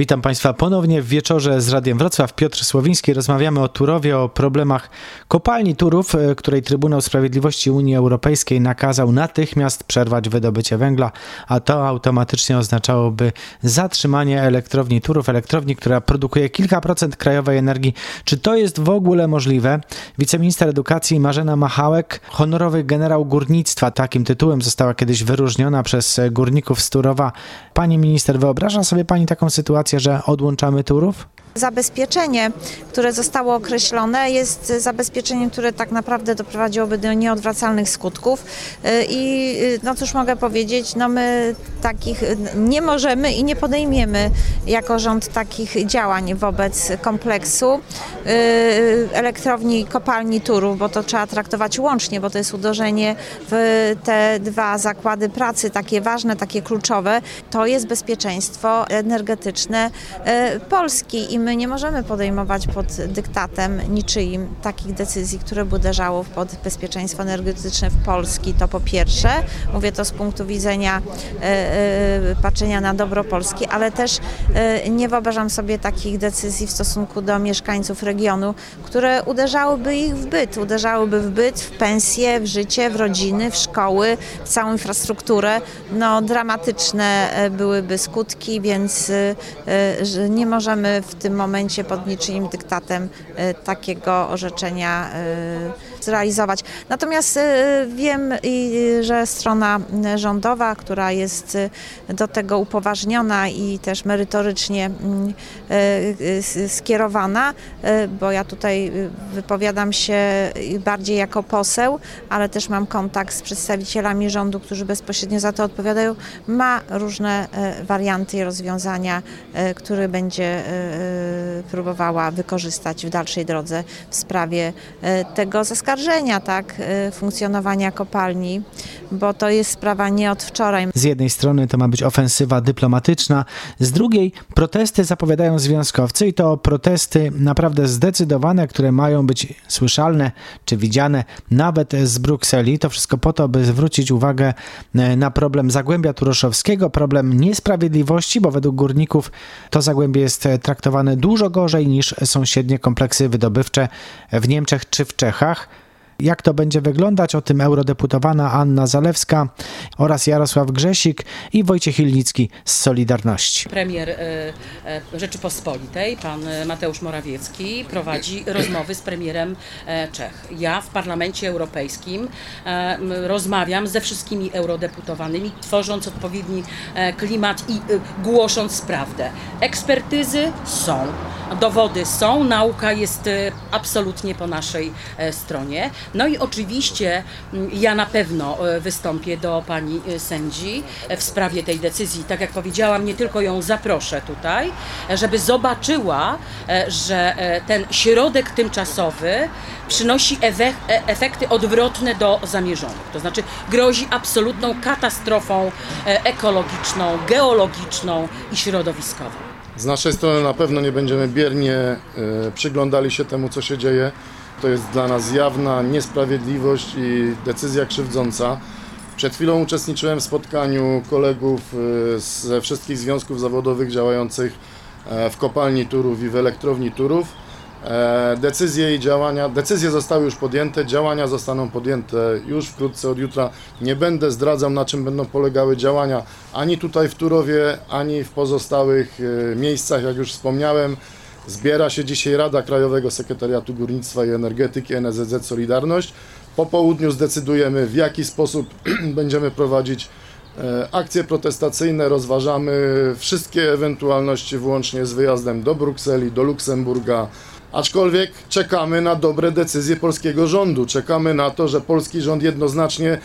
Witam Państwa ponownie w wieczorze z Radiem Wrocław. Piotr Słowiński. Rozmawiamy o Turowie, o problemach kopalni Turów, e, której Trybunał Sprawiedliwości Unii Europejskiej nakazał natychmiast przerwać wydobycie węgla, a to automatycznie oznaczałoby zatrzymanie elektrowni Turów, elektrowni, która produkuje kilka procent krajowej energii. Czy to jest w ogóle możliwe? Wiceminister Edukacji Marzena Machałek, honorowy generał górnictwa, takim tytułem została kiedyś wyróżniona przez górników z Turowa. Pani minister, wyobraża sobie Pani taką sytuację, że odłączamy Turów? Zabezpieczenie, które zostało określone, jest zabezpieczeniem, które tak naprawdę doprowadziłoby do nieodwracalnych skutków. Y, I y, no cóż mogę powiedzieć, no my takich y, nie możemy i nie podejmiemy jako rząd takich działań wobec kompleksu elektrowni kopalni Turów, bo to trzeba traktować łącznie, bo to jest uderzenie w te dwa zakłady pracy, takie ważne, takie kluczowe. To jest bezpieczeństwo energetyczne Polski i my nie możemy podejmować pod dyktatem niczyim takich decyzji, które by uderzało pod bezpieczeństwo energetyczne w Polski. To po pierwsze, mówię to z punktu widzenia e, e, patrzenia na dobro Polski, ale też e, nie wyobrażam sobie takich decyzji w stosunku do mieszkańców regionu, które uderzałyby ich w byt, uderzałyby w byt, w pensje, w życie, w rodziny, w szkoły, w całą infrastrukturę. No, dramatyczne byłyby skutki, więc nie możemy w tym tym momencie pod niczyim dyktatem e, takiego orzeczenia e, zrealizować. Natomiast e, wiem, że strona rządowa, która jest do tego upoważniona i też merytorycznie mm, skierowana, bo ja tutaj wypowiadam się bardziej jako poseł, ale też mam kontakt z przedstawicielami rządu, którzy bezpośrednio za to odpowiadają, ma różne warianty i rozwiązania, które będzie próbowała wykorzystać w dalszej drodze w sprawie tego zaskarżenia tak, e, funkcjonowania kopalni, bo to jest sprawa nie od wczoraj. Z jednej strony to ma być ofensywa dyplomatyczna, z drugiej protesty zapowiadają związkowcy i to protesty naprawdę zdecydowane, które mają być słyszalne czy widziane nawet z Brukseli. To wszystko po to, by zwrócić uwagę e, na problem Zagłębia Turoszowskiego, problem niesprawiedliwości, bo według górników to Zagłębie jest traktowane dużo gorzej niż sąsiednie kompleksy wydobywcze w Niemczech czy w Czechach. Jak to będzie wyglądać? O tym eurodeputowana Anna Zalewska oraz Jarosław Grzesik i Wojciech Hilnicki z Solidarności. Premier e, e, Rzeczypospolitej, pan Mateusz Morawiecki, prowadzi rozmowy z premierem e, Czech. Ja w Parlamencie Europejskim rozmawiam ze wszystkimi eurodeputowanymi, tworząc odpowiedni klimat i głosząc prawdę. Ekspertyzy są, dowody są, nauka jest absolutnie po naszej stronie. No i oczywiście mm, ja na pewno e, wystąpię do pani e, sędzi e, w sprawie tej decyzji. Tak jak powiedziałam, nie tylko ją zaproszę tutaj, żeby zobaczyła, że ten środek tymczasowy przynosi efekty odwrotne do zamierzonych. To znaczy grozi absolutną katastrofą ekologiczną, geologiczną i środowiskową. Z naszej strony na pewno nie będziemy biernie przyglądali się temu, co się dzieje. To jest dla nas jawna niesprawiedliwość i decyzja krzywdząca. Przed chwilą uczestniczyłem w spotkaniu kolegów y, ze wszystkich związków zawodowych działających e, w kopalni Turów i w elektrowni Turów. E, decyzje i działania, decyzje zostały już podjęte, działania zostaną podjęte już wkrótce od jutra. Nie będę zdradzał na czym będą polegały działania ani tutaj w Turowie, ani w pozostałych e, miejscach, jak już wspomniałem. Zbiera się dzisiaj Rada Krajowego Sekretariatu Górnictwa i Energetyki NSZZ Solidarność. Po południu zdecydujemy w jaki sposób będziemy prowadzić e, akcje protestacyjne, rozważamy wszystkie ewentualności włącznie z wyjazdem do Brukseli, do Luksemburga, aczkolwiek czekamy na dobre decyzje polskiego rządu. Czekamy na to, że polski rząd jednoznacznie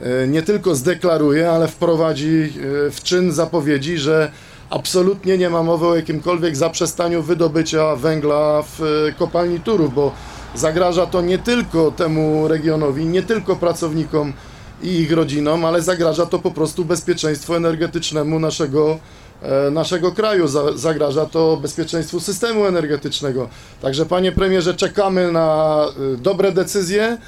e, nie tylko zdeklaruje, ale wprowadzi e, w czyn zapowiedzi, że absolutnie nie ma mowy o jakimkolwiek zaprzestaniu wydobycia węgla w e, kopalni Turów, bo zagraża to nie tylko temu regionowi, nie tylko pracownikom i ich rodzinom, ale zagraża to po prostu bezpieczeństwu energetycznemu naszego, e, naszego kraju, zagraża to bezpieczeństwu systemu energetycznego. Także panie premierze, czekamy na e, dobre decyzje.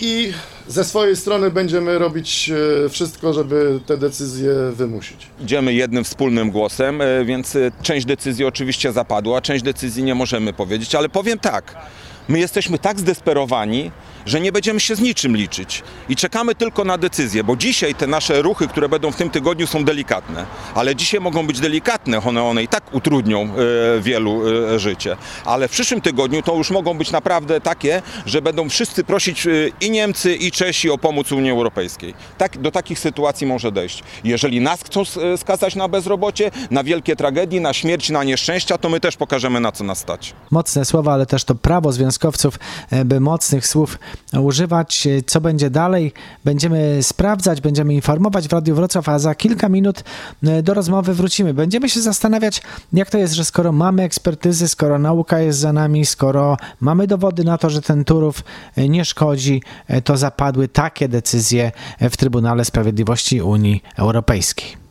I ze swojej strony będziemy robić e, wszystko, żeby te decyzje wymusić. Idziemy jednym wspólnym głosem, e, więc e, część decyzji oczywiście zapadła, część decyzji nie możemy powiedzieć, ale powiem tak. My jesteśmy tak zdesperowani, że nie będziemy się z niczym liczyć i czekamy tylko na decyzję, bo dzisiaj te nasze ruchy, które będą w tym tygodniu są delikatne, ale dzisiaj mogą być delikatne, one, one i tak utrudnią e, wielu e, życie, ale w przyszłym tygodniu to już mogą być naprawdę takie, że będą wszyscy prosić e, i Niemcy i Czesi o pomoc Unii Europejskiej. Tak, do takich sytuacji może dojść. Jeżeli nas chcą skazać na bezrobocie, na wielkie tragedie, na śmierć, na nieszczęścia, to my też pokażemy na co nas stać. Mocne słowa, ale też to prawo związkowców, e, by mocnych słów używać. E, Co będzie dalej? Będziemy sprawdzać, będziemy informować w Radiu Wrocław, a za kilka minut e, do rozmowy wrócimy. Będziemy się zastanawiać, jak to jest, że skoro mamy ekspertyzy, skoro nauka jest za nami, skoro mamy dowody na to, że ten Turów nie szkodzi, to zapadły takie decyzje w Trybunale Sprawiedliwości Unii Europejskiej.